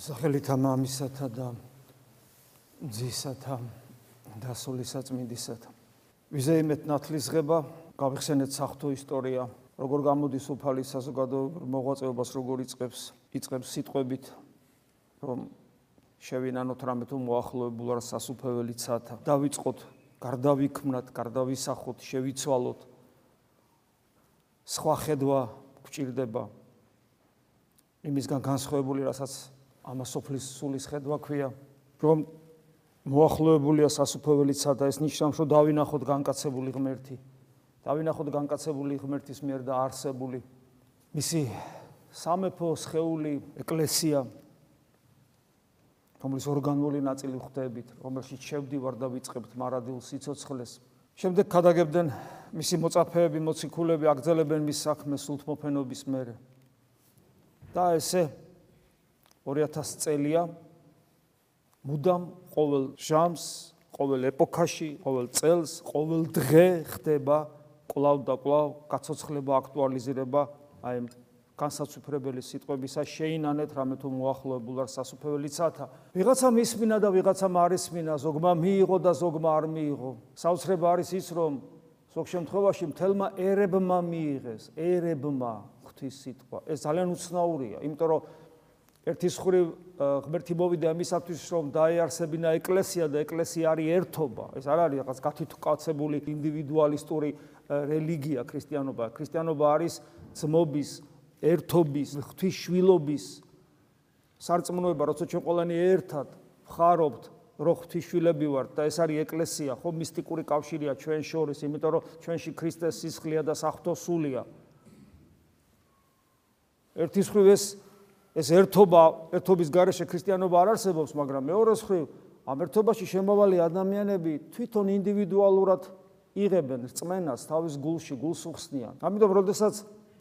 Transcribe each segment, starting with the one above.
სახელითა მამისათა და ძისათა და სულისაწმინდისათა. ვიზეიმეთ ნათლისღება, გავიხსენეთ საფრთხო ისტორია, როგორ გამოდის უფალი საზოგადოებრივ მოღვაწეობას, როგორ იწყებს, იწყებს სიტყვებით, რომ შევინანოთ რამე თუ მოახლოებულ რა სასუფეველი ცათა. დავიწყოთ, გარდავიქმნათ, გარდავისახოთ, შევიცვალოთ. სხვა ხედვა გვჭირდება იმისგან განსხვავებული, რასაც ამას სოფლის სულის ხედვა ქვია, რომ მოახლოებულია სასופველიცა და ეს ნიშნავს, რომ დავინახოთ განკაცებული ღმერთი. დავინახოთ განკაცებული ღმერთის მიერ და არსებული მისი სამეფო სხეული ეკლესია რომლის ორგანული ნაწილი ხვდებით, რომელშიც შევდივარ და ვიწყებთ მარადილ სიცოცხლეს. შემდეგ ქადაგებდნენ მისი მოწაფეები, მოციქულები, აგზელებენ მის საქმეს სულთმოფენობის მერე. და ესე 2000 წელია მუდამ ყოველ ჟამს, ყოველ ეპოქაში, ყოველ წელს, ყოველ დღე ხდება კლავ და კლავ გაცოცხლება, აქტუალიზება აი განსაცვიფრებელი სიტყვებისა შეინანეთ რამე თუ მოახლოებულ არ სასופველიცათა. ვიღაცა მისმინა და ვიღაცა მარისმინა, ზოგმა მიიღო და ზოგმა არ მიიღო. საოცრება არის ის, რომ ზოგ შემთხვევაში მთელმა ერებმა მიიღეს, ერებმა ღვთის სიტყვა. ეს ძალიან უცნაურია, იმიტომ რომ ერთის ხრი ღმერთი მოვიდა ამისათვის რომ დაეარსებინა ეკლესია და ეკლესია არის ერთობა. ეს არ არის რაღაც გათვითკაცებული ინდივიდუალისტური რელიგია ქრისტიანობა. ქრისტიანობა არის ძმობის ერთობის ღვთისშვილობის სარწმუნოება როცა ჩვენ ყველანი ერთად ხარობთ რო ღვთისშვილები ვართ და ეს არის ეკლესია ხო მისტიკური კავშირია ჩვენ შორის იმიტომ რომ ჩვენში ქრისტეს სისხლია და საფრთხო სულია ერთის ხრი ეს ეს ერთობა, ერთობის გარეშე ქრისტიანობა არ არსებობს, მაგრამ მეორე მხრივ, ამ ერთობაში შემოვალი ადამიანები თვითონ ინდივიდუალურად იღებენ რწმენას თავის გულში, გულს უხსნიან. ამიტომ, როდესაც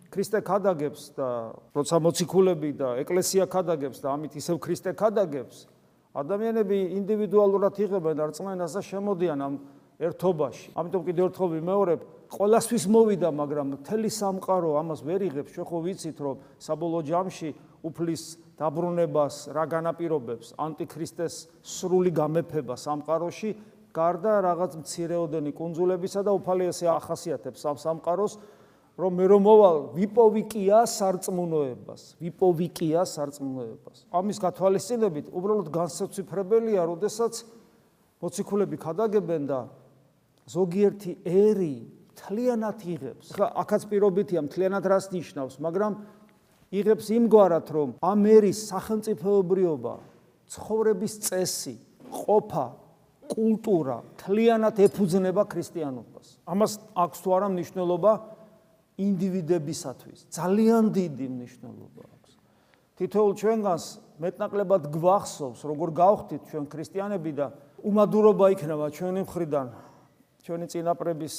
ქრისტე ქადაგებს და როცა მოციქულები და ეკლესია ქადაგებს და ამით ისევ ქრისტე ქადაგებს, ადამიანები ინდივიდუალურად იღებენ რწმენას და შემოდიან ამ ერთობაში. ამიტომ კიდევ ერთხელ ვიმეორებ, ყოველასთვის მოვიდა, მაგრამ მთელი სამყარო ამას ვერ იღებს. ჩვენ ხო ვიცით, რომ საბოლოო ჯამში უფლის დაბრუნებას რა განაპირობებს ანტიქრისტეს სრული გამეფება სამყაროში გარდა რაღაც მცირეოდენი კუნძულებისა და უფალი ესე ახასიათებს ამ სამყაროს რომ მე რომ მოვალ ვიპოვიკია სარწმუნოებას ვიპოვიკია სარწმუნოებას. ამის გათვალისწინებით უბრალოდ განსაცვიფრებელია როდესაც მოციქულები ხადაგებენ და ზოგიერთი ერი თლიანად იღებს. ხა აქაც პირობითია მთლიანად რას ნიშნავს მაგრამ იღებს იმგვარად, რომ ამ ერის სახელმწიფოებრიობა, ცხოვრების წესი, ყოფა, კულტურა თლიანად ეფუძნება ქრისტიანობას. ამას აქვს თუ არა მნიშვნელობა ინდივიდებისათვის? ძალიან დიდი მნიშვნელობა აქვს. თითოეულ ჩვენგანს მეტნაკლებად გვახსოვს, როგორ გავხდით ჩვენ ქრისტიანები და უმადურობა იქნება ჩვენი მხრიდან, ჩვენი წინაპრების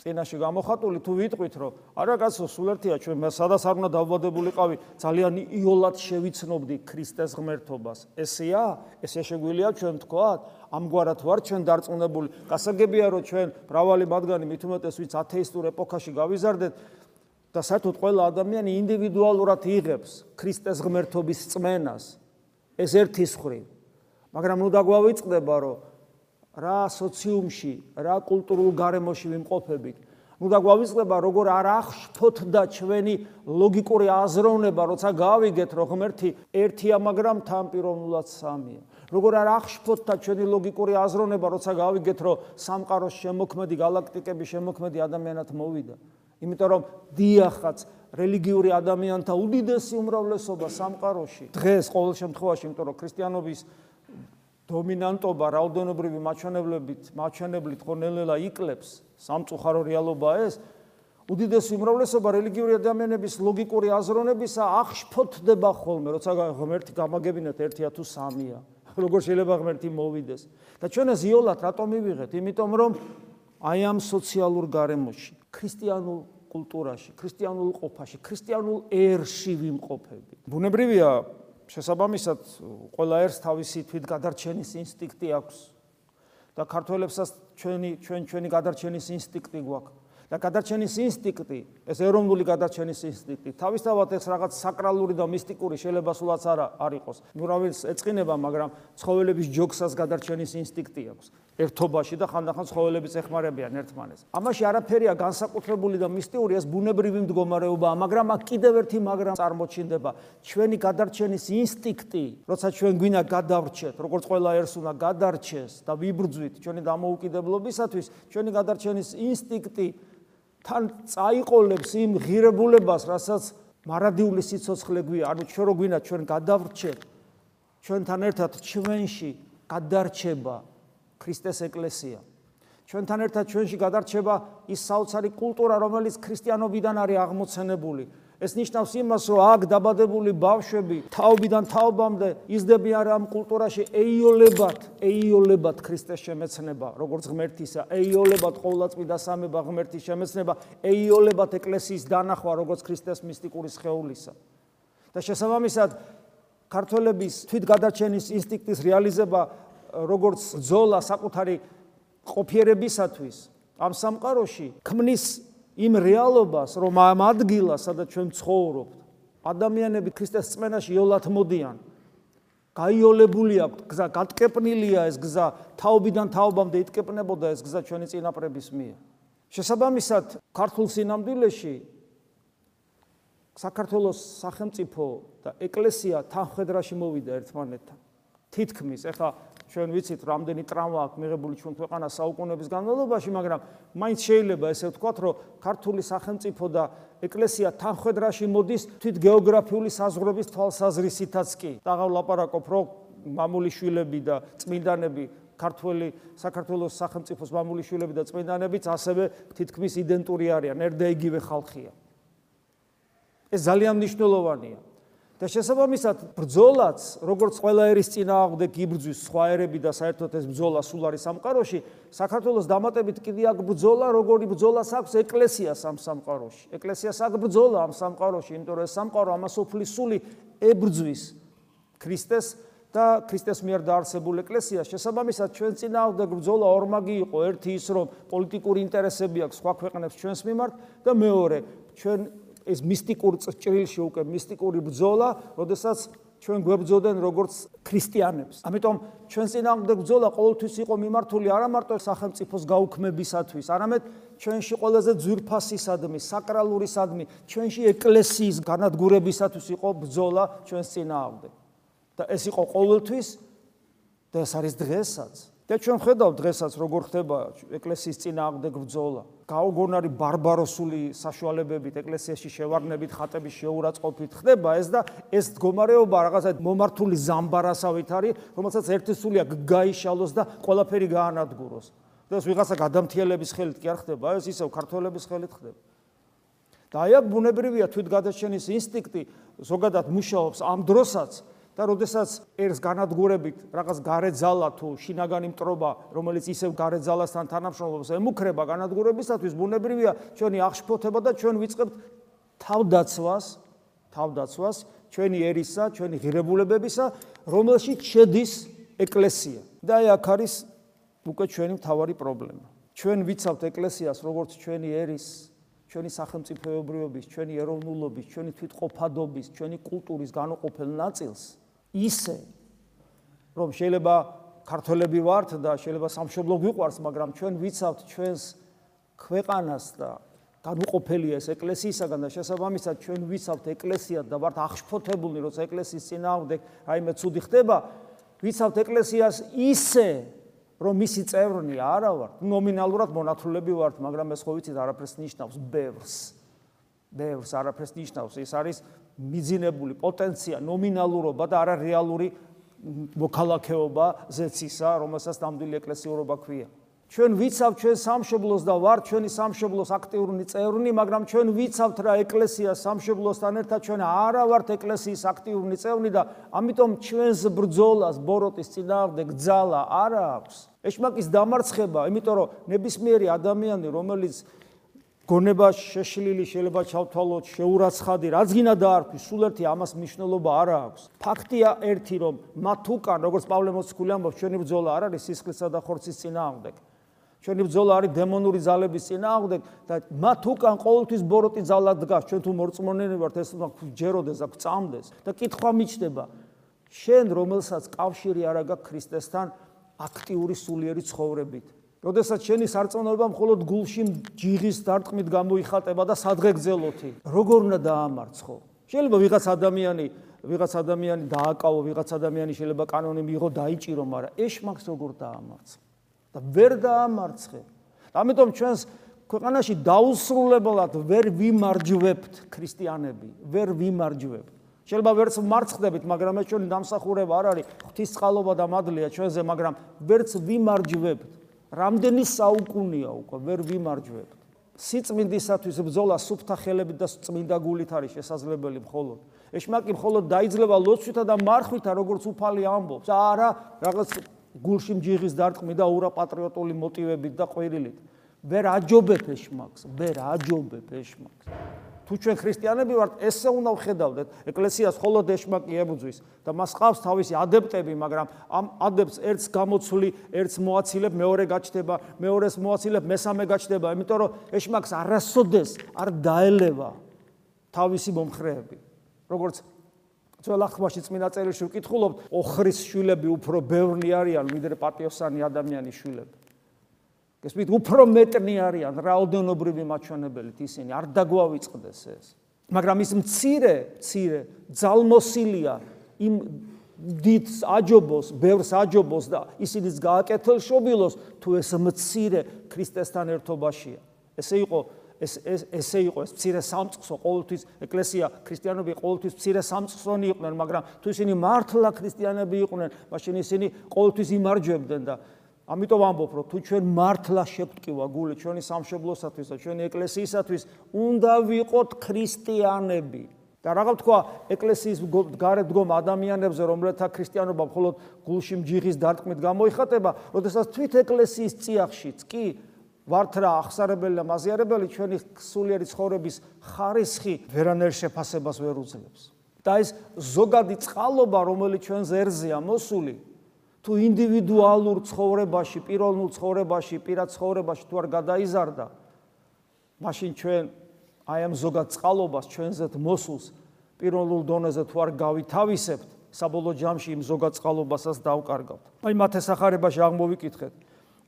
წინაში გამოხატული თუ ვიტყვით რომ არა კაცო სულ ერთია ჩვენ სადაც არ უნდა დავბადებულიყავი ძალიან იოლად შევიცნობდი ქრისტეს ღმერთობას. ესეა? ესე შეგვიძლია ჩვენ თქვათ? ამგვარად ვარ ჩვენ დარწმუნებული? გასაგებია რომ ჩვენ მრავალი მათგანი მით უმეტეს ვიც ათეისტურ ეპოქაში გავიზარდეთ და საერთოდ ყველა ადამიანი ინდივიდუალურად იღებს ქრისტეს ღმერთობის წმენას. ეს ერთის ხრი მაგრამ ნუ დაგვავიწყდება რომ რა სოციუმში, რა კულტურულ გარემოში ვიმყოფებით. ნუ და გვავიწყდება როგორ არ ახშფოთ და ჩვენი ლოგიკური აზროვნება, როცა გავიგეთ, რომ ღმერთი ერთია, მაგრამ თანპიროვნულად სამია. როგორ არ ახშფოთ და ჩვენი ლოგიკური აზროვნება, როცა გავიგეთ, რომ სამყაროს შემოქმედი galaktikები შემოქმედი ადამიანად მოვიდა. იმიტომ რომ დიახაც რელიგიური ადამიანთა უდიდესი უმრავლესობა სამყაროში დღეს ყოველ შემთხვევაში, იმიტომ რომ ქრისტიანობის დომინანტობა რაოდენობრივი მაჩვენებლებით, მაჩვენებლით ხონელელა იკლებს სამწუხარო რეალობაა ეს. უდიდესი უმრავლესობა რელიგიური ადამიანების ლოგიკური აზროვნებისა აღშფოთდება ხოლმე, როცა ღმერთი გამაგებინათ ერთია თუ სამია. როგორ შეიძლება ღმერთი მოვიდეს? და ჩვენ ეს იოლად რატომ მივიღეთ? იმიტომ რომ აი ამ სოციალურ გარემოში, ქრისტიანულ კულტურაში, ქრისტიანულ ყოფაში, ქრისტიანულ ერში ვიმყოფები. ბუნებრივია შესაბამისად ყველა ერს თავისი თვით გადარჩენის ინსტინქტი აქვს და ქართველებსაც ჩვენი ჩვენ ჩვენი გადარჩენის ინსტინქტი გვაქვს და გადარჩენის ინსტინქტი, ეს ეროვნული გადარჩენის ინსტინქტი, თავისთავად ეს რაღაც საკრალური და მისტიკური შეიძლება სულაც არ არ იყოს. ნუ რა ვიცი, ეწყინება, მაგრამ ცხოველების ჯოქსას გადარჩენის ინსტინქტი აქვს. ერთობაში და ხანდახან ცხოველებიც ეხმარებიან ერთმანეთს. ამაში არაფერია განსაკუთრებული და მისტიური, ეს ბუნებრივი მდგომარეობაა, მაგრამ აქ კიდევ ერთი მაგრამ წარმოჩინდება. ჩვენი გადარჩენის ინსტინქტი, როცა ჩვენ გვინდა გადავრჩეთ, როგორც ყველა ერთს უნდა გადარჩეს და ვიბრძვით ჩვენი დამოუკიდებლობისათვის, ჩვენი გადარჩენის ინსტინქტი თან წაიყოლებს იმ ღირებულებას, რასაც მარადიული სიცოცხლე გვია, ანუ ჩვენ რო გვინდა ჩვენ გადავრჩეთ, ჩვენთან ერთად ჩვენში გადარჩება ქრისტეს ეკლესია. ჩვენთან ერთად ჩვენში გადარჩება ის საოცარი კულტურა, რომელიც ქრისტიანობიდან არის აღმოცენებული. ეს ნიშნავს იმას, რომ აქ დაბადებული ბავშვები თაობიდან თაობამდე იზრდებიან ამ კულტურაში ეიოლებად, ეიოლებად ქრისტეს შემეცნება, როგორც ღმერთისა, ეიოლებად ყოვლადწმიდა სამება ღმერთის შემეცნება, ეიოლებად ეკლესიის დანახვა, როგორც ქრისტეს მისტიკური სხეულისა. და შესაბამისად ქართველების თვითგადარჩენის ინსტინქტის რეალიზება როგორც ზოლა საკუთარი ყოფიერებისათვის ამ სამყაროში ქმნის იმ რეალობას, რომ ამ ადგილას, სადაც ჩვენ ცხოვრობთ, ადამიანები ქრისტეს წმენაში იოლად მოდიან. გაიოლებული აქვს გზა, გატკეპნილია ეს გზა, თაობიდან თაობამდე იტკეპნებოდა ეს გზა ჩვენი წინაპრების მიერ. შესაბამისად, ქართულ სინამდვილეში საქართველოს სახელმწიფო და ეკლესია თანხმედრაში მოვიდა ერთმანეთთან. თითქმის, ეხლა ჩვენ ვიცით რამდენი ტრავმა აქვს მიღებული ჩვენ ქვეყანას საუკუნეების განმავლობაში, მაგრამ მაინც შეიძლება ესე ვთქვათ, რომ ქართული სახელმწიფო და ეკლესია თანხwebdriver-ში მოდის თვით გეოგრაფიული საზღვრების თვალსაზრისითაც კი. დაღავლაპარაკობ, რომ მამული შვილები და წმინდანები ქართული საქართველოს სახელმწიფოს მამული შვილები და წმინდანებიც ასევე თითქმის იდენტური არიან, ერთდა იგივე ხალხია. ეს ძალიან მნიშვნელოვანია. და შესაბამისად ბრძოლაც როგორც ყველა ერის წინააღმდეგ იბრძვის სხვა ერები და საერთოდ ეს ბრძოლა სულ არის სამყაროში საქართველოს დამატებით კიდე აქ ბრძოლა როგორი ბრძოლას აქვს? ეკლესიას ამ სამყაროში. ეკლესიას აქ ბრძოლა ამ სამყაროში იმიტომ რომ ეს სამყარო ამასოფლის სული ებრძვის ქრისტეს და ქრისტეს მიერ დაარსებულ ეკლესიას. შესაბამისად ჩვენ წინააღმდეგ ბრძოლა ორმაგი იყო. ერთი ის რომ პოლიტიკური ინტერესები აქვს სხვა ქვეყნებს ჩვენს მიმართ და მეორე ჩვენ ეს მისტიკურ ჭრილში უკვე მისტიკური ბრძოლა, როდესაც ჩვენ გვებძოდენ როგორც ქრისტიანებს. ამიტომ ჩვენ წინააღმდეგ ბრძოლა ყოველთვის იყო მიმართული არა მარტო სახელმწიფოს გაუქმებისათვის, არამედ ჩვენში ყველაზე ძვირფასისადმი, საკრალურისადმი, ჩვენში ეკლესიის განადგურებისათვის იყო ბრძოლა ჩვენს წინააღმდეგ. და ეს იყო ყოველთვის და ეს არის დღესაც. და ჩვენ ხედავთ დღესაც როგორ ხდება ეკლესიის წინააღმდეგ ბრძოლა. გაუგონარი ბარბაროსული საშუალებებით ეკლესიაში შევარნებით, ხატების შეურაცხყოფით ხდება ეს და ეს მდგომარეობა რაღაცა მომართული ზამბარასავით არის, რომელსაც ერთი სული აქ გაიშალოს და ყველაფერი გაანადგუროს. და ეს ვიღაცა გადამთიელების ხელით კი არ ხდება, ეს ისევ ქართველების ხელით ხდება. და აი აქ ბუნებრივია თვითგადაჩენის ინსტინქტი ზოგადად მუშაობს ამ დროსაც და როდესაც ერს განადგურებით რაღაც გარეძალა თუ შინაგანი მტრობა, რომელიც ისევ გარეძალასთან თანამშრომლობს, ემუქრება განადგურებისათვის ბუნებრივია ჩვენი აღშფოთება და ჩვენ ვიწყებთ თავდაცვას, თავდაცვას ჩვენი ერისა, ჩვენი ღირებულებებისა, რომელშიც შედის ეკლესია. და აი აქ არის უკვე ჩვენი მთავარი პრობლემა. ჩვენ ვიცავთ ეკლესიას როგორც ჩვენი ერის ჩვენი სახელმწიფოებრიობის, ჩვენი ეროვნულობის, ჩვენი თვითყოფადობის, ჩვენი კულტურის განუყოფელ ნაწილს. ისე. რომ შეიძლება ქართველები ვართ და შეიძლება სამშობლო გვიყვარს, მაგრამ ჩვენ ვიცავთ ჩვენს ქვეყანას და განუყოფელია ეს ეკლესიისაგან და შესაბამისად ჩვენ ვიცავთ ეკლესიას და ვართ აღშფოთებული, როცა ეკლესიის წინააღმდეგ რაიმე ცუდი ხდება, ვიცავთ ეკლესიას ისე რომ მისი წევრნი არა ვართ, ნომინალურად მონათლულები ვართ, მაგრამ ეს ხო ვიცით არაფერს ნიშნავს, ბევრს. ბევრს არაფერს ნიშნავს, ეს არის მიძინებული პოტენცია, ნომინალურობა და არა რეალური მოქალაქეობა ზეცისა, რომელსაც ნამდვილი ეკლესიურობა ქვია. ჩვენ ვიცავთ ჩვენ სამშობლოს და ვარ ჩვენი სამშობლოს აქტიური წევრნი, მაგრამ ჩვენ ვიცავთ რა ეკლესია სამშობლოსთან ერთად ჩვენ არა ვართ ეკლესიის აქტიური წევრნი და ამიტომ ჩვენს ბრძოლას ბოროტის წინააღმდეგ ძალა არა აქვს. ეშმაკის დამარცხება, იმიტომ რომ ნებისმიერი ადამიანი, რომელიც გონება შეშლილი შეიძლება ჩავთვალოთ შეურაცხადი რაც გინდა დაარქვი სულ ერთი ამას მნიშვნელობა არ აქვს ფაქტია ერთი რომ მათ უკან როგორც პავლე მოციქული ამბობს ჩვენი ბრძოლა არ არის სისხლისა და ხორცის წინააღმდეგ ჩვენი ბრძოლა არის დემონური ძალების წინააღმდეგ და მათ უკან ყოველთვის ბოროტი ძალა დგას. ჩვენ თუ მორწმუნენი ვართ, ეს ჯეროდეს აქ წამდეს და კითხვა მიჩნდება. შენ რომელსაც კავშირი არ აქვს ქრისტესთან აქტიური სულიერი ცხოვრებით. როდესაც შენი სარწმუნოება მხოლოდ გულში ჯიღის დარტყმით გამოიხატება და სადღე გძელოთი, როგორ უნდა დაამარცხო? შეიძლება ვიღაც ადამიანი, ვიღაც ადამიანი დააკავო, ვიღაც ადამიანი შეიძლება კანონი მიიღო, დაიჭირო, მაგრამ ეშმაკს როგორ დაამარცხო? და ვერ დაამარცხე. ამიტომ ჩვენს ქვეყანაში დაუსრულებლად ვერ ვიმარჯვებთ ქრისტიანები, ვერ ვიმარჯვებთ. შეიძლება ვერც მარცხდებით, მაგრამ ეს ჩვენი დამსახურება არ არის ღვთისწყალობა და მადლია ჩვენზე, მაგრამ ვერც ვიმარჯვებთ. რამდენი საუკუნია უკვე ვერ ვიმარჯვებთ. სიწმინდისათვის ბრძოლა სუფთა ხელებით და წმინდა გულით არის შესაძლებელი მხოლოდ. ეშმაკი მხოლოდ დაიძლება ლოცვითა და მარხვითა, როგორც უფალი ამბობს. არა, რაღაც გულში მჯიღის დარტყმი და ურა პატრიოტული მოტივებით და ყვირილით. ვერ აჯობებ ეშმაკს, ვერ აჯობებ ეშმაკს. თუ ჩვენ ქრისტიანები ვართ, ესე უნდა ვხედავდეთ. ეკლესიას მხოლოდ ეშმაკი ებუძვის და მას ყავს თავისი ადეპტები, მაგრამ ამ ადეპტს ერთს გამოცვლი, ერთს მოაცილებ, მეორე გაჩნდება, მეორეს მოაცილებ, მესამე გაჩნდება, იმიტომ რომ ეშმაკს არასოდეს არ დაელევა თავისი მომხრეები. როგორც ძველ ახმაში წმინდა წერილში ვკითხულობთ, ოხრის შვილები უფრო ბევრი არიან, ვიდრე პატიოსანი ადამიანის შვილები. გესმით, უფრო მეტნი არიან რაოდენობრივი მაჩვენებელით ისინი, არ დაგვავიწყდეს ეს. მაგრამ ის მცირე, მცირე ძალმოსილია იმ დიდს აჯობოს, ბევრს აჯობოს და ისინიც გააკეთილშობილოს თუ ეს მცირე ქრისტესთან ერთობაშია. ესე იყო ეს ეს ესე იყო ეს მცირე სამწყსო ყოველთვის ეკლესია ქრისტიანები ყოველთვის მცირე სამწყსონი იყვნენ მაგრამ თუ ისინი მართლა ქრისტიანები იყვნენ მაშინ ისინი ყოველთვის იმარჯვებდნენ და ამიტომ ამბობ რომ თუ ჩვენ მართლა შეგვტკივა გული ჩვენი სამშობლოსათვის და ჩვენი ეკლესიისათვის უნდა ვიყოთ ქრისტიანები და რაღაც თქვა ეკლესიის გარეთ დგომ ადამიანებზე რომელთა ქრისტიანობა მხოლოდ გულში მჯიღის დარტყმით გამოიხატება, როდესაც თვით ეკლესიის წიაღშიც კი ვართ რა ახსარებელი და მაზიარებელი ჩვენი სულიერი ცხოვრების ხარისხი ვერანაირ შეფასებას ვერ უძლებს. და ეს ზოგადი წყალობა, რომელიც ჩვენ ზერზეა მოსული, თუ ინდივიდუალურ ცხოვრებაში, პიროვნულ ცხოვრებაში, პირად ცხოვრებაში თუ არ გადაიზარდა, მაშინ ჩვენ აი ამ ზოგად წყალობას ჩვენზეთ მოსულს პიროვნულ დონეზე თუ არ გავითავისებთ, საბოლოო ჯამში იმ ზოგად წყალობასაც დავკარგავთ. აი მათე სახარებაში აღმოვიკითხეთ.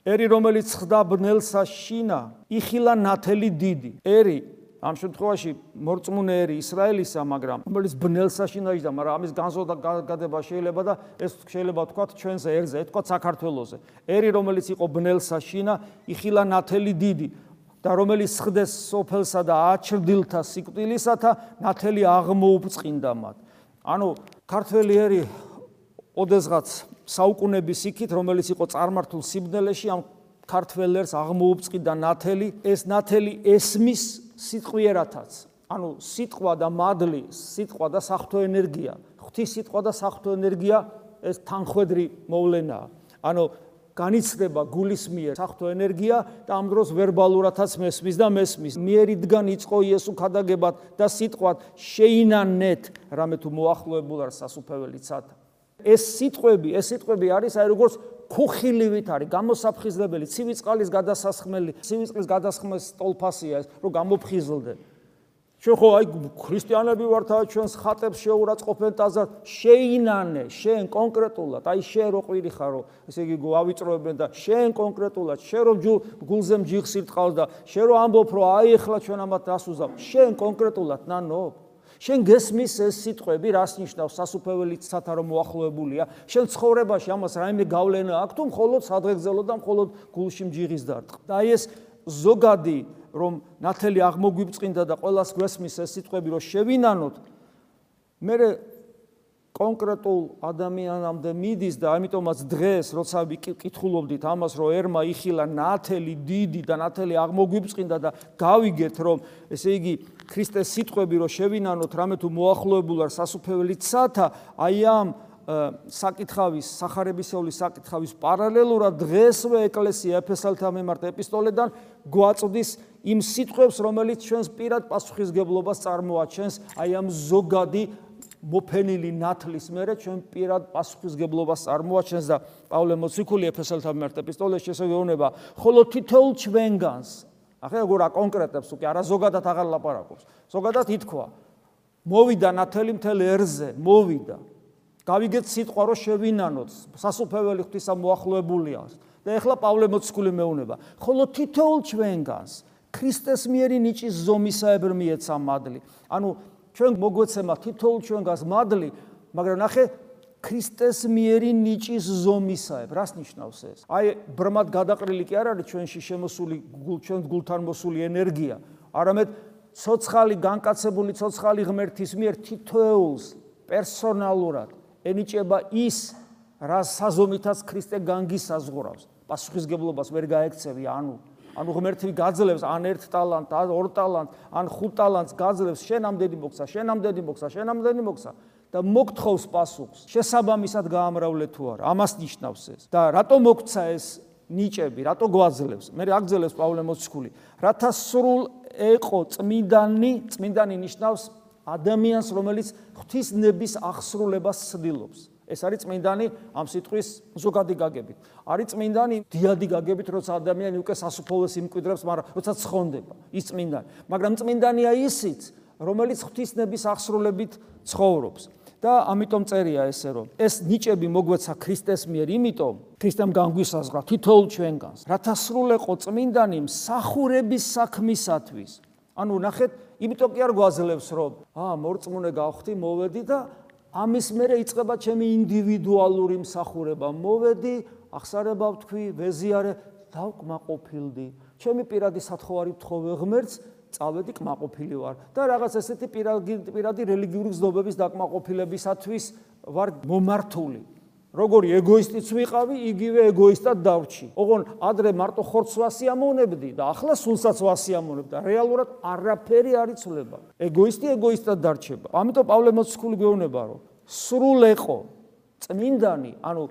ერი რომელიც ხდა ბნელსა შინა იხილა ნათელი დიდი ერი ამ შემთხვევაში მორწმუნე ერი ისრაელისა მაგრამ რომელიც ბნელსა შინა იჯდა მაგრამ ამის განზოდა გადება შეიძლება და ეს შეიძლება თქვა ჩვენზე ერზე თქვა საქართველოსზე. ერი რომელიც იყო ბნელსა შინა იხილა ნათელი დიდი და რომელიც ხდეს სოფელსა და აჩრდილთა სიკვდილისათა ნათელი აღმოუწყინდა მათ. ანუ ქართველი ერი ოდესღაც საუკუნების იქით, რომელიც იყო წარმართულ სიბნელეში, ამ ქართველერს აღმოუწყიდა ნათელი, ეს ნათელი ესმის სიტყვიერათაც. ანუ სიტყვა და მადლი, სიტყვა და საფრთხო ენერგია, ღვთის სიტყვა და საფრთხო ენერგია ეს თანხვედრი მოვლენაა. ანუ განიცდება გულის მიერ საფრთხო ენერგია და ამ დროს ვერბალურათაც მესმის და მესმის. მიერიდან იწყო იესო ქადაგებად და სიტყვად შეინანეთ, რამე თუ მოახლოებულ არ სასუფეველი ცათა. ეს სიტყვები, ეს სიტყვები არის აი როგორც ქუხილივით არის გამოსაფხიზლებელი, ცივი წყლის გადასასხმელი, ცივი წყლის გადასხმის ტოლფასია ეს, რომ გამოფხიზლდე. ჩვენ ხო აი ქრისტიანები ვართ, ჩვენს ხატებს შეურაცხყოფენ ტაზად, შეინანე, შენ კონკრეტულად, აი შენ რო ყვირი ხარო, ესე იგი გავიწროებენ და შენ კონკრეტულად, შენ რო გულზე მჯიხს ირტყავს და შენ რო ამბობ, რომ აი ეხლა ჩვენ ამათ დასუზავ, შენ კონკრეტულად ნანო შენ გესმის ეს სიტყვები რას ნიშნავს სასופველი ცათა რომ მოახლოებულია? შენ ცხოვრებაში ამას რაიმე გავლენა აქვს თუ მხოლოდ სადღეგზელო და მხოლოდ გულში მჯიღის დარტყ და ეს ზოგადი რომ ნათელი აღმოგვიბწყინდა და ყოველას გესმის ეს სიტყვები რომ შევინანოთ მე კონკრეტულ ადამიანამდე მიდის და ამიტომაც დღეს როცა ვიკითხულობდით ამას რომ ერმა იხილა ნათელი დიდი და ნათელი აღმოგვიბწყინდა და გავიგეთ რომ ესე იგი ქრისტეს სიტყვები რომ შევინანოთ რამე თუ მოახლოებულ არ სასופველი ცათა აი ამ საკითხავის სახარებისეული საკითხავის პარალელურად დღესვე ეკლესია ეფესალთა მიმართ ეპისტოლედან გვაწვდის იმ სიტყვებს რომელიც ჩვენს პირად პასუხისგებლობას წარმოაჩენს აი ამ ზოგადი მოფენილი ნათლის მერე ჩვენ პირად პასუხისგებლობას წარმოაჩენს და პავლე მოციქული ეფესელთა მიმართ ეპისტოლეს შესაძლებლობა ხოლო თითოეულ ჩვენგანს. ახლა როგორ აკონკრეტებს უკვე არა ზოგადად აღარ ლაპარაკობს. ზოგადად ითქვა მოვიდა ნათელი მთელ ერზე მოვიდა. გავიგეთ სიტყვა რომ შევინანოთ სასופველი ღვთისა მოახლოებულია. და ეხლა პავლე მოციქული მეუნება ხოლო თითოეულ ჩვენგანს ქრისტეს მიერი ნიჭის ზომისაებრ მიეცა მადლი. ანუ ჩვენ მოგვეცემა თითოეულ ჩვენგანს მადლი, მაგრამ ნახე ქრისტეს მიერი ნიჭის ზომისაა. რას ნიშნავს ეს? აი ბრმად გადაყრილი კი არ არის ჩვენში შემოსული ჩვენ გულთან მოსული ენერგია, არამედ ცოცხალი განკაცებული ცოცხალი ღმერთის მიერ თითოეულს პერსონალურად ენიჭება ის, რა საზომითაც ქრისტე განგისაზღურავს. პასუხისგებლობას ვერ გაექცევი, ანუ ანუ ღმერთი გაძლევს ან ერთ ტალანტ, ან ორ ტალანტ, ან ხუთ ტალანტს გაძლევს, შენ ამდენი მოგცა, შენ ამდენი მოგცა, შენ ამდენი მოგცა და მოგთხოვს პასუხს. შესაბამისად გაამრავლე თუ არა. ამას ნიშნავს ეს. და რატო მოგცა ეს ნიჭები, რატო გვაძლევს? მე აგძელებს პავლე მოციქული. რათა სრულ ეყო წმინდანი, წმინდანი ნიშნავს ადამიანს, რომელიც ღვთისნების აღსრულებას ცდილობს. ეს არის წმინდანი ამ სიტყვის ზოგადი გაგებით. არის წმინდანი დიადი გაგებით, როცა ადამიანი უკვე სასופოლეს იმკვიდრებს, მაგრამ როცა ცხონდება, ის წმინდანი. მაგრამ წმინდანია ისიც, რომელიც ღვთისნების აღსრულებით ცხოვრობს. და ამიტომ წერია ესე რომ ეს ნიჭები მოგვეცა ქრისტეს მიერ, იმიტომ ქრისტემ განგვისაზღვრა თითოეულ ჩვენგანს, რათა სრულეყო წმინდანი მსახურების საქმისათვის. ანუ ნახეთ, იმიტომ კი არ გვაძლევს რომ აა მორწმუნე გავხდი, მოვედი და ამის მერე იწყება ჩემი ინდივიდუალური მსახურება. მოვედი, ახსარება ვთქვი, ვეზიარე, დავკმაყოფილდი. ჩემი პირადი სათხოვარი ვთხოვე ღმერთს, წავედი კმაყოფილი ვარ და რაღაც ესეთი პირადი პირადი რელიგიური გზნობების დაკმაყოფილებისათვის ვარ მომართული. როგორი ეგოისტიც ვიყავი, იგივე ეგოისტად დავრჩი. ოღონ ადრე მარტო ხორცს ვასიამოვნებდი და ახლა სულსაც ვასიამოვნებ და რეალურად არაფერი არ იცვლება. ეგოისტი ეგოისტად დარჩება. ამიტომ პავლე მოციქული გეუბნება, რომ სრულეყო წმინდანი, ანუ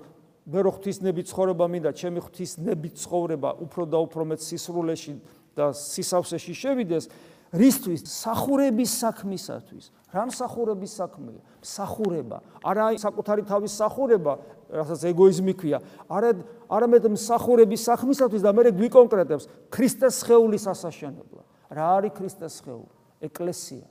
ბერო ღვთისნები ცხოვრება მინდა, ჩემი ღვთისნები ცხოვრება უფრო და უფრო მეც სისრულეში და სისავსეში შევიდეს. რისთვის სახურების საქმისათვის რა მსახურების საქმეა მსახურება. არა საკუთარი თავის სახურება რასაც ეგოიზმი ქვია არა არამედ მსახურების საქმისათვის და მე გვიკონკრეტებს ქრისტეს სხეულის ასაშენებლად რა არის ქრისტეს სხეული ეკლესია.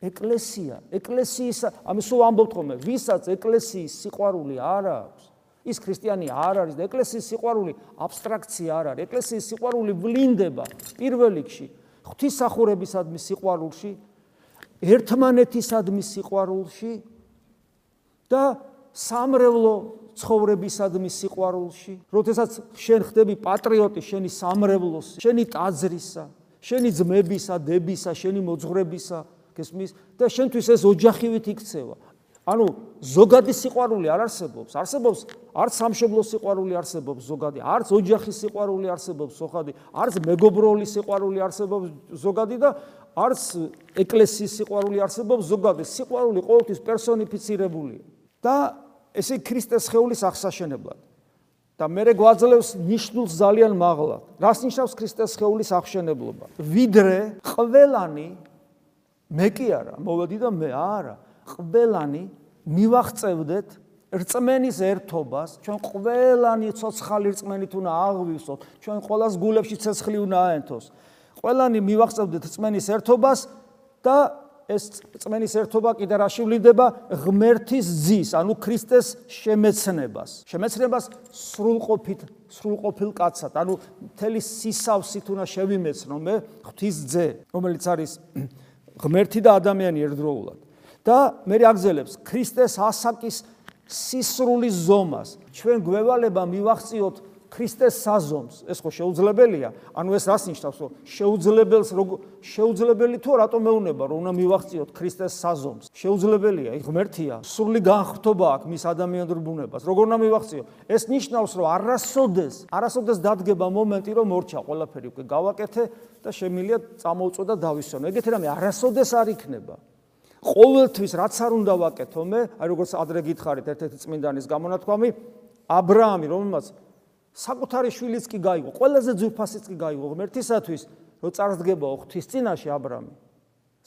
ეკლესია. ეკლესიის ამ სულ ამბობთ ხოლმე. ვისაც ეკლესიის სიყვარული არ აქვს ის ქრისტიანი არ არის და ეკლესიის სიყვარული აბსტრაქცია არ არის. ეკლესიის სიყვარული ვლინდება პირველ რიგში ღვთისახურებისადმი სიყვარულში, ერთმანეთისადმი სიყვარულში და სამრევლო ცხოვრებისადმი სიყვარულში. როდესაც შენ ხდები პატრიოტი შენი სამრევლოს, შენი ტაძრისა, შენი ძმებისა, დებისა, შენი მოძღვრებისა, გესმის და შენთვის ეს ოჯახივით იქცევა. ანუ ზოგადი სიყვარული არ არსებობს. არსებობს არც სამშობლო სიყვარული არსებობს ზოგადი, არც ოჯახის სიყვარული არსებობს ზოგადი, არც მეგობრული სიყვარული არსებობს ზოგადი და არც ეკლესიის სიყვარული არსებობს ზოგადი. სიყვარული ყოველთვის პერსონიფიცირებულია. და ესე ქრისტეს ხეულის აღსაშენებლად. და მე გვაძლევს ნიშნულს ძალიან მაღლა. რას ნიშნავს ქრისტეს ხეულის აღშენებლობა? ვიდრე ყველანი მე კი არა, მოვედი და მე არა. ყველანი მივახწევდეთ რწმენის ერთობას, ჩვენ ყველანი ცოცხალი რწმენით უნდა აღვივსოთ, ჩვენ ყოველას გულებში ცეცხლი უნდა აენთოს. ყველანი მივახწევდეთ რწმენის ერთობას და ეს რწმენის ერთობა კიდე რა შევლინდება ღმერთის ძის, ანუ ქრისტეს შემეცნებას. შემეცნებას სრულყოფით, სრულყოფილ კაცად, ანუ მთელი სისავსით უნდა შევიმეცნო მე ღვთის ძე, რომელიც არის ღმერთი და ადამიანი ერთდროულად. და მე აგზელებს ქრისტეს ასაკის სისრულის ზომას. ჩვენ გვევალება მივახციოთ ქრისტეს საზომს. ეს ხო შეუძლებელია? ანუ ეს რას ნიშნავს, რომ შეუძლებელს როგორ შეუძლებელი თუ რატომ მეუნება, რომ უნდა მივახციოთ ქრისტეს საზომს? შეუძლებელია, ღმერთია, სრული განხრთობა აქვს მის ადამიანურ ბუნებას. როგორ უნდა მივახციო? ეს ნიშნავს, რომ არასოდეს, არასოდეს დადგება მომენტი, რომ მორჩა ყველაფერი უკვე გავაკეთე და შემილია წამოუწვა და დავისვენო. ეგეთი რამე არასოდეს არ იქნება. ყოველთვის რაც არ უნდა ვაკეთო მე, აი როგორც ადრე გითხარით ერთ-ერთი წმინდანის გამონათქვამი, ა ブラ ამი რომელმაც საკუთარი შვილიც კი გაიღო, ყველაზე ძვირფასიც კი გაიღო ღმერთისათვის, რომ წარსდგებაო ღვთის წინაშე აბრამი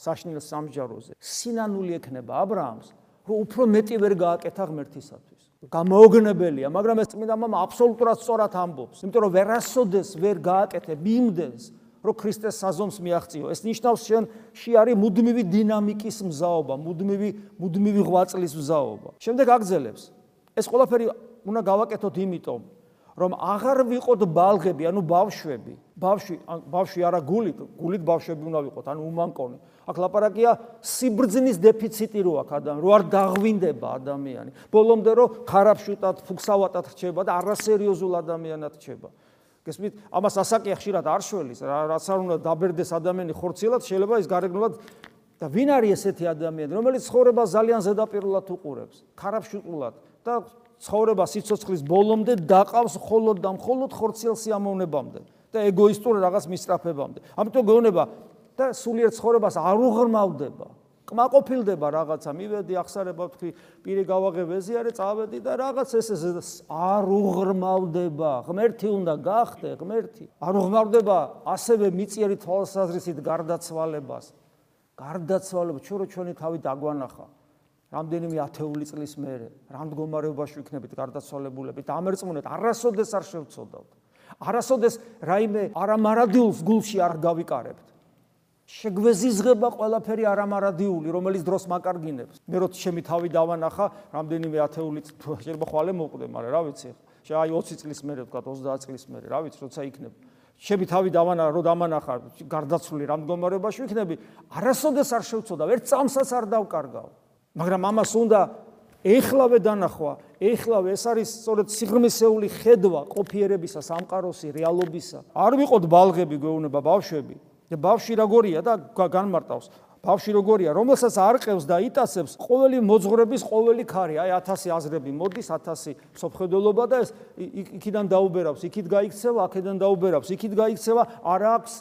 საშნელ სამსჯავროზე. სინანული ექნება აბრამს, რომ უფრო მეტი ვერ გააკეთა ღმერთისათვის. გამოოგნებელია, მაგრამ ეს წმინდა მამა აბსოლუტურად სწორად ამბობს, იმიტომ რომ ვერასოდეს ვერ გააკეთე მიმდენს, რომ ქრისტეს საზომს მიაღწიო. ეს ნიშნავს შენ შეარი მუდმივი დინამიკის მზაობა, მუდმივი მუდმივი ღვაწლის მზაობა. შემდეგ აგრძელებს. ეს ყველაფერი უნდა გავაკეთოთ იმიტომ, რომ აღარ ვიყოთ ბალღები, ანუ ბავშვები. ბავშვი, ბავშვი არა გულით, გულით ბავშვები უნდა ვიყოთ, ანუ უმანკონი. აქ ლაპარაკია სიბრძნის დეფიციტი რო აქვს ადამიანი, რო არ დაღვინდება ადამიანი. ბოლომდე რო ხარაფშუტად, ფუქსავატად რჩება და არასერიოზულ ადამიანად რჩება. გესმით? ამას ასაკია ხშირად არ შველის, რაც არ უნდა დაბერდეს ადამიანი ხორციელად, შეიძლება ის გარეგნულად და ვინ არის ესეთი ადამიანი, რომელიც ცხოვრება ძალიან ზედაპირულად უყურებს, ხარაფშუტულად და ცხოვრება სიცოცხლის ბოლომდე დაყავს მხოლოდ და მხოლოდ ხორციელ სიამოვნებამდე და ეგოისტურ რაღაც მისწრაფებამდე. ამიტომ გეუბნება და სულიერ ცხოვრებას არ უღრმავდება. კმაყოფილდება რაღაცა, მივედი ახსარება თქვი, პირი გავაღებ ეზიარე, წავედი და რაღაც ეს არ უღრმავდება. ღმერთი უნდა გახდე, ღმერთი. არ უღრმავდება ასევე მიწიერი თვალსაზრისით გარდაცვალებას. გარდაცვალება, ჩვენ რო ჩვენი თავი დაგვანახა. რამდენიმე ათეული წლის მერე, რამ მდგომარეობაში ვიქნებით გარდაცვალებულებით, ამერწმუნეთ, არასოდეს არ შევწოდავთ. არასოდეს რაიმე არამარადიულს გულში არ გავიკარებთ. შეგვეზიზღება ყველაფერი არამარადიული, რომელიც დროს მაკარგინებს. მე რო ჩემი თავი დავანახა, რამდენიმე ათეული შეიძლება ხვალე მოკვდე, მაგრამ რა ვიცი, აი 20 წლის მერე ვთქვა 30 წლის მერე, რა ვიცი, როცა იქნებ. ჩემი თავი დავანახა, რო დამანახა, გარდაცვლილი რამ მდგომარეობაში ვიქნები, არასოდეს არ შევწოდა, ერთ წამსაც არ დავკარგავ. მაგრამ ამას უნდა ეხლავე დანახვა, ეხლავე ეს არის სწორედ სიღრმისეული ხედვა ყოფიერებისა, სამყაროსი რეალობისა. არ ვიყოთ ბალღები გვეუბნება ბავშვები. და ბავშვი როგორია და განმარტავს. ბავშვი როგორია, რომელსაც არ ყევს და იტაცებს ყოველი მოძღვრების ყოველი ქარი, აი 1000 აზრები მოდის, 1000 სოფხედელობა და ეს იქიდან დაუბერავს, იქით გაიქცევა, აქედან დაუბერავს, იქით გაიქცევა, არ აქვს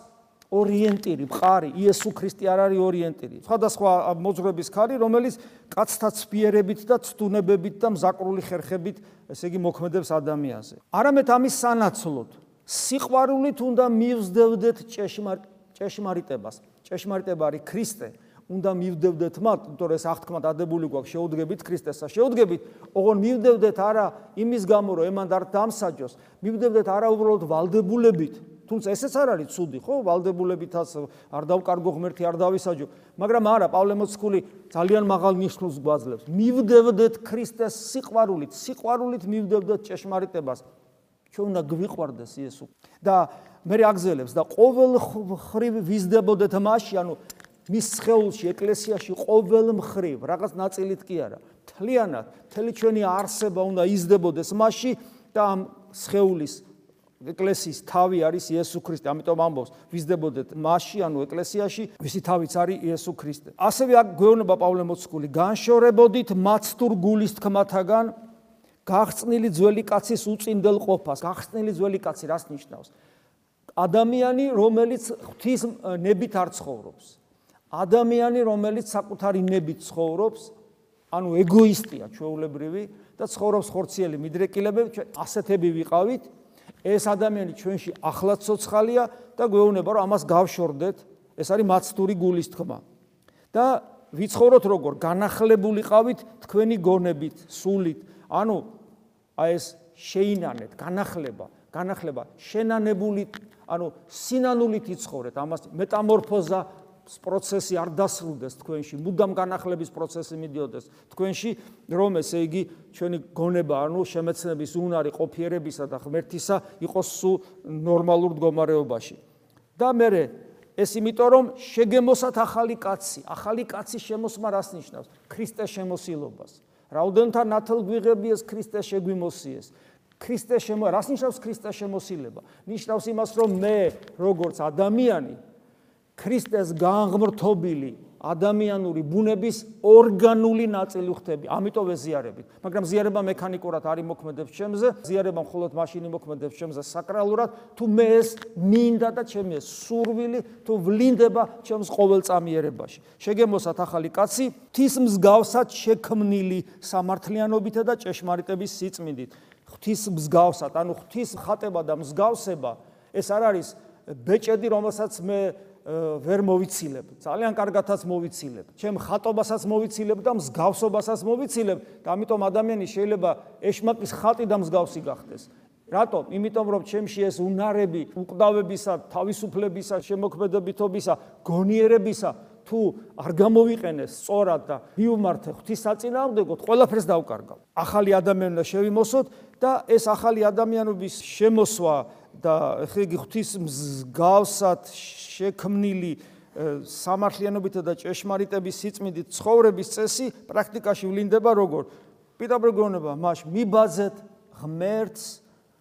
ორიენტირი, მყარი, იესო ქრისტე არ არის ორიენტირი. სხვადასხვა მოძღვრების ქარი, რომელიც კაცთა ცფიერებით და ცდუნებებით და მზაკრული ხერხებით, ესე იგი მოქმედებს ადამიანზე. არამედ ამის სანაცვლოდ, სიყვარულით უნდა მივსდევდეთ ჭეშმარიტ ჭეშმარიტებას. ჭეშმარიტება არის ქრისტე. უნდა მივდევდეთ მათ, იმიტომ რომ ეს აღთქმა დადებული გვაქვს, შეუდგებით ქრისტესა. შეუდგებით, ოღონ მივდევდეთ არა იმის გამო, რომ ემან არ დამსაჯოს, მივდევდეთ არა უბრალოდ ვალდებულებით. თუმცა ესეც არ არის ცუდი, ხო? ვალდებულებითაც არ დავკარგო ღმერთი, არ დავისაჯო, მაგრამ არა, პავლე მოციქული ძალიან მაღალ ნიშნულს გვაძლევს. მივდევდეთ ქრისტეს სიყვარულით, სიყვარულით მივდევდეთ ჭეშმარიტებას. ჩვენ უნდა გვიყვარდეს იესო. და მე აგზელებს და ყოველ ხრივ ვიზდებოდეთ მასში, ანუ მის სხეულში, ეკლესიაში ყოველ მხრივ, რაღაც ნაწილით კი არა, თლიანად, თელი ჩვენი არსება უნდა იზდებოდეს მასში და ამ სხეულის ეკლესიის თავი არის იესო ქრისტე. ამიტომ ამბობს, ვიზდებოდეთ მასში, ანუ ეკლესიაში, ვისი თავიც არის იესო ქრისტე. ასევე აქ გვეუბნება პავლე მოციქული, განშორებოდით მაცთურ გულის თქმათაგან გახსნილი ძველი კაცის უწინდელ ყოფას. გახსნილი ძველი კაცი რას ნიშნავს? ადამიანი, რომელიც ღვთის ნებით არ ცხოვრობს. ადამიანი, რომელიც საკუთარი ნებით ცხოვრობს, ანუ ეგოისტია ჩვეულებრივი და ცხოვრობს ხორციელი მიდრეკილებები, ჩვენ ასეთები ვიყავით. ეს ადამიანი ჩვენში ახლაც ცოცხალია და გვეუბნება, რომ ამას გავშორდეთ. ეს არის მაცтуრი გულის თქმა. და ვიცხოვროთ როგორ განახლებულიყავით თქვენი გონებით, სულით. ანუ აი ეს შეინანეთ, განახლება, განახლება, შენანებული ანუ სინანულით იცხოვრეთ ამას მეტამორფოზა პროცესი არ დასრულდეს თქვენში მუდამ განახლების პროცესი მიდიოდეს. თქვენში რომ ესე იგი ჩვენი გონება ანუ შემეცნების უნარი ყოფიერებისა და ღმერთისა იყოს სულ ნორმალურ მდგომარეობაში. და მე ეს იმიტომ რომ შეგემოსათ ახალი კაცი. ახალი კაცის შემოსმა რას ნიშნავს? ქრისტეს შემოსილობას. რაოდენთა ნათელ გვიღებიეს ქრისტეს შეგვიმოსიეს. ქრისტე შემო რას ნიშნავს ქრისტეს შემოსილება? ნიშნავს იმას, რომ მე როგორც ადამიანი ქრისტეს განღმრთობილი ადამიანური ბუნების ორგანული ნაწილი ხდები. ამიტომ ეზიარებით. მაგრამ ზიარება მექანიკურად არ იმოქმედებს ჩემზე, ზიარება მხოლოდ მაშინ იმოქმედებს ჩემზე საკრალურად, თუ მე ეს მინდა და ჩემი ეს სურვილი თუ ვლინდება ჩემს ყოველწამიერებაში. შეგემოსათ ახალი კაცი, თის მსგავსად შექმნილი სამართლიანობითა და ჭეშმარიტების სიწმინდით. ღვთის მსგავსად, ანუ ღვთის ხატება და მსგავსება, ეს არ არის ბეჭედი, რომელსაც მე ვერ მოვიცილებ. ძალიან კარგათაც მოვიცილებ. ჩემ ხატობასაც მოვიცილებ და მსგავსობასაც მოვიცილებ და ამიტომ ადამიანი შეიძლება ეშმაკის ხატი და მსგავსი გახდეს. რატომ? იმიტომ რომ ჩემში ეს უნარები, უკვდავებისა, თავისუფლებისა, შემოქმედებითობისა, გონიერებისა თუ არ გამოვიყენეს სწორად და მიუმართე ღვთისაწინააღმდეგოდ, ყველაფერს დავკარგავ. ახალი ადამიანი უნდა შევიმოსოთ და ეს ახალი ადამიანობის შემოსვა და ხე ღვთის მსგავსად შექმნილი სამართლიანობით და ჭეშმარიტების სიწმინდით ცხოვრების წესი პრაქტიკაში ვლინდება როგორ? პირდაპირ გონება მას მიბაძეთ ღმერთს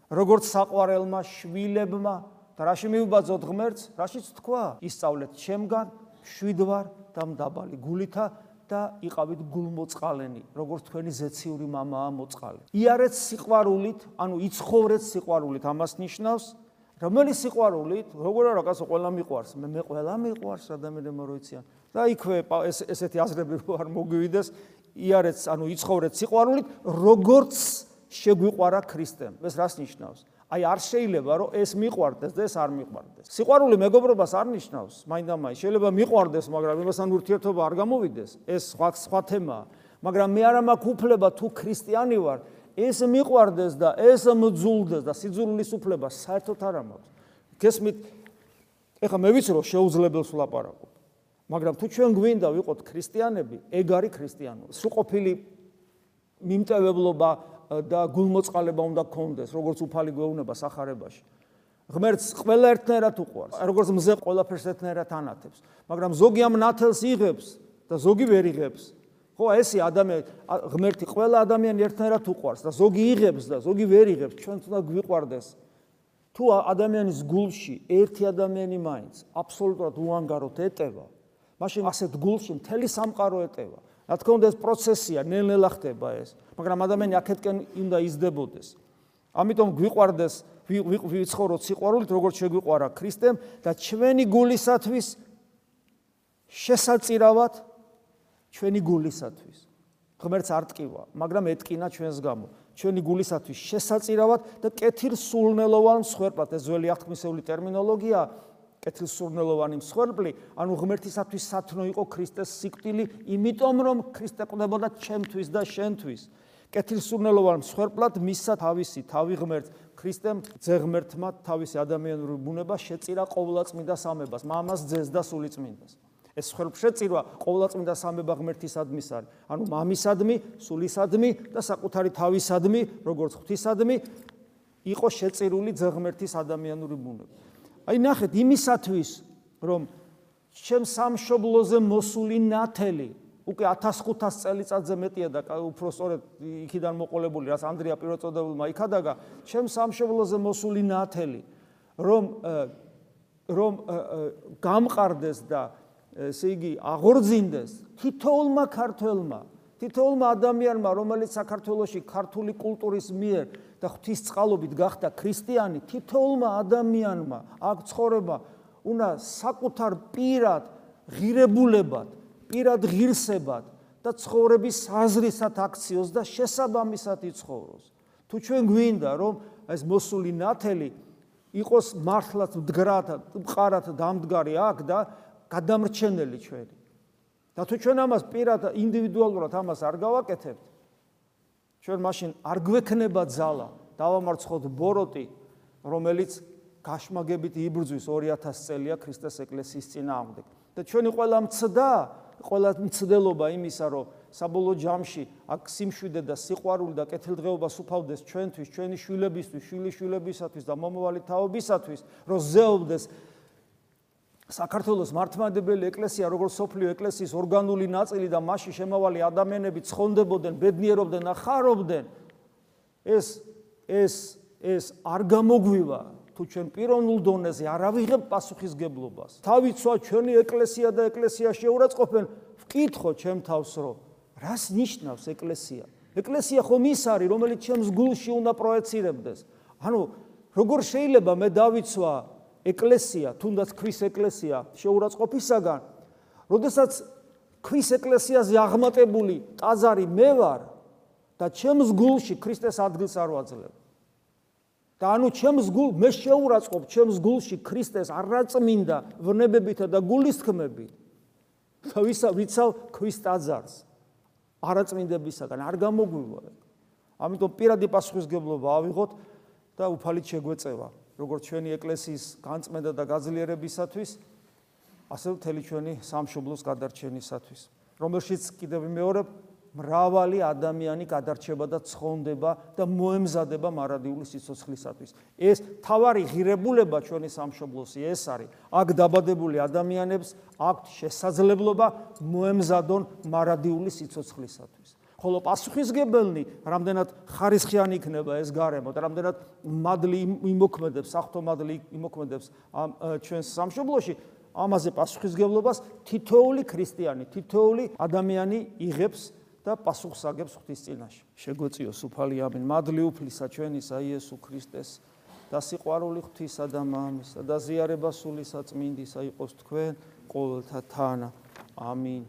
როგორც საყვარელმა შვილებმა და რაში მიუბაძოთ ღმერთს? რაშიც თქვა? ისწავლეთ ჩემგან შვიდვარ და მდაბალი გულითა და იყავით გულმოწყალენი, როგორც თქვენი ზეციური მამაა მოწყალე. იარეთ სიყვარულით, ანუ იცხოვრეთ სიყვარულით, ამას ნიშნავს, რომელი სიყვარულით, როგორ არა კაცო ყველა მიყვარს, მე მე ყველა მიყვარს ადამიანებმა როიციან. და იქვე ეს ესეთი აზრები რო არ მოგვივიდეს, იარეთ, ანუ იცხოვრეთ სიყვარულით, როგორც შეგვიყვარა ქრისტემ. ეს რას ნიშნავს? აი არ შეიძლება რომ ეს მიყვარდეს და ეს არ მიყვარდეს. სიყვარული მეგობრობას არ ნიშნავს, მაინდამაი შეიძლება მიყვარდეს, მაგრამ იმასთან ურთიერთობა არ გამოვიდეს, ეს სხვა სხვა თემაა. მაგრამ მე არა მაქვს უფლება თუ ქრისტიანი ვარ, ეს მიყვარდეს და ეს მძულდეს და სიძულვილის უფლება საერთოდ არ მაქვს. გესმით? ეხლა მე ვიცი რომ შეუძლებელს ვლაპარაკობ. მაგრამ თუ ჩვენ გვინდა ვიყოთ ქრისტიანები, ეგ არის ქრისტიანობა. სრულყოფილი მიმტევებლობა და გულმოწყალება უნდა გქონდეს, როგორც უფალი გვეუბნება სახარებაში. ღმერთს ყველა ერთნაირად უყვარს, როგორც მზე ყველაფერს ერთნაირად ანათებს, მაგრამ ზოგი ამ ნათელს იღებს და ზოგი ვერ იღებს. ხო, ესე ადამიანი ღმერთი ყველა ადამიანი ერთნაირად უყვარს და ზოგი იღებს და ზოგი ვერ იღებს, ჩვენ თუნდა გვიყვარდეს. თუ ადამიანის გულში ერთი ადამიანი მაინც აბსოლუტურად უანგაროთ ეტევა, მაშინ ასეთ გულში მთელი სამყარო ეტევა. რა თქმა უნდა ეს პროცესია ნელ-ნელა ხდება ეს მაგრამ ადამიანი აქეთკენ უნდა იზრდებოდეს. ამიტომ გვიყვარდეს ვიცხოვროთ სიყვარულით როგორც შეგვიყვარა ქრისტემ და ჩვენი გულისათვის შესაწირავად ჩვენი გულისათვის. ღმერთს არ ტკივა მაგრამ ეტკინა ჩვენს გამო. ჩვენი გულისათვის შესაწირავად და კეთილსულნელოვან მსხვერპლად. ეს ძველი აღთქმისეული ტერმინოლოგია კეთილსურნელოვანი მსხვერპლი, ანუ ღმერთისათვის სათნო იყო ქრისტეს სიკვდილი, იმიტომ რომ ქრისტე ყდებოდა ჩემთვის და შენთვის. კეთილსურნელოვან მსხვერპლად მისცა თავისი თავი ღმერთს, ქრისტემ ძეღმერთმა თავისი ადამიანური ბუნება შეწირა ყოვლადწმინდა სამებას, მამას ძეს და სულიწმინდას. ეს მსხვერპლშეწირვა ყოვლადწმინდა სამება ღმერთისადმი არის, ანუ მამისადმი, სულისადმი და საკუთარი თავისადმი, როგორც ღვთისადმი იყო შეწირული ძეღმერთის ადამიანური ბუნება. აი ნახეთ იმისათვის რომ ჩემ სამშობლოზე მოსული ნათელი უკვე 1500 წელიწადზე მეტია და უფრო სწორედ იქიდან მოყოლებული რაც ანდრია პირველწოდებულმა იქადაგა ჩემ სამშობლოზე მოსული ნათელი რომ რომ გამყარდეს და ესე იგი აღორძინდეს თითოულმა ქართველმა თითოულმა ადამიანმა, რომელიც საქართველოსი ქართული კულტურის მიერ და ღვთის წყალობით გახდა ქრისტიანი, თითოულმა ადამიანმა აქ ცხოვრება უნდა საკუთარ პირად ღირებულებად, პირად ღირსებად და ცხოვრების აზრისად აქციოს და შესაბამისად იცხოვროს. თუ ჩვენ გვინდა, რომ ეს მოსული ნათელი იყოს მართლაც მდგრად, მყარად დამდგარი აქ და გადამრჩენელი ჩვენი და თუ ჩვენ ამას პირად ინდივიდუალურად ამას არ გავაკეთებთ ჩვენ მაშინ არ გვექნება ძალა. დავამარცხოთ ბოროტი რომელიც გაშმაგებით იბრძვის 2000 წელია ქრისტეს ეკლესიის წინააღმდეგ. და ჩვენი ყველა მცდა ყველა მცდელობა იმისა რომ საბოლოო ჯამში აქ სიმშვიდე და სიყვარული და კეთილდღეობა სუფავდეს ჩვენთვის ჩვენი შვილებისთვის შვილიშვილებისათვის და მომავალი თაობისათვის რომ ზეობდეს საქართველოს მართლმადიდებელი ეკლესია როგორც სოფლიო ეკლესიის ორგანული ნაწილი და მასში შემავალი ადამიანები ცხონდებოდნენ, ბედნიერობდნენ და ხარობდნენ. ეს ეს ეს არ გამოგვივა თუ ჩვენ პიროვნულ დონეზე არ ავიღებ პასუხისგებლობას. თავიცვა ჩვენი ეკლესია და ეკლესია შეურაცხყოფენ, ვკითხო ჩემ თავს რომ რას ნიშნავს ეკლესია? ეკლესია ხომ ის არის, რომელიც ჩემს გულში უნდა პროექცირებდეს. ანუ როგორ შეიძლება მე დავიცვა ეკლესია, თუნდაც ქვის ეკლესია შეურაცხყოფისაგან, როდესაც ქვის ეკლესიაზე აღმატებული ტაძარი მე ვარ და ჩემს გულში ქრისტეს ადგილს არ ვაძლევ. და ანუ ჩემს გულ მე შეურაცხყოფ ჩემს გულში ქრისტეს არაწმინდა ვნებებითა და გულისხმებით და ვისა ვიცავ ქვის ტაძარს არაწმინდებისაგან არ გამოგვივა ამიტომ პირადი პასუხისგებლობა ავიღოთ და უფალით შეგვეწევა როგორც ჩვენი ეკლესიის განწმენდა და გაძლიერებისათვის ასე მთელი ჩვენი სამშობლოს გადარჩენისათვის რომელშიც კიდევ მეორე მრავალი ადამიანი გადარჩება და ცხონდება და მოემზადება მარადიული სიცოცხლისათვის. ეს თავარი ღირებულება ჩვენი სამშობლოსი ეს არის. აქ დაბადებული ადამიანებს აქვთ შესაძლებლობა მოემზადონ მარადიული სიცოცხლისათვის. ხოლო პასუხისგებელნი, რამდენად ხარისხიანი იქნება ეს გარემო და რამდენად მადლი იმოქმედებს, საფრთხო მადლი იმოქმედებს ამ ჩვენს სამშობლოში, ამაზე პასუხისგებლობას თითოეული ქრისტიანი, თითოეული ადამიანი იღებს და პასუხს აგებს ღვთის წინაშე. შეგვეციოს უფალი ამინ. მადლი უფლისა ჩვენისა იესო ქრისტეს და სიყვარული ღვთისა და მამისა და ზიარება სული საწმინდისა იყოს თქვენ ყოველთა თანა. ამინ.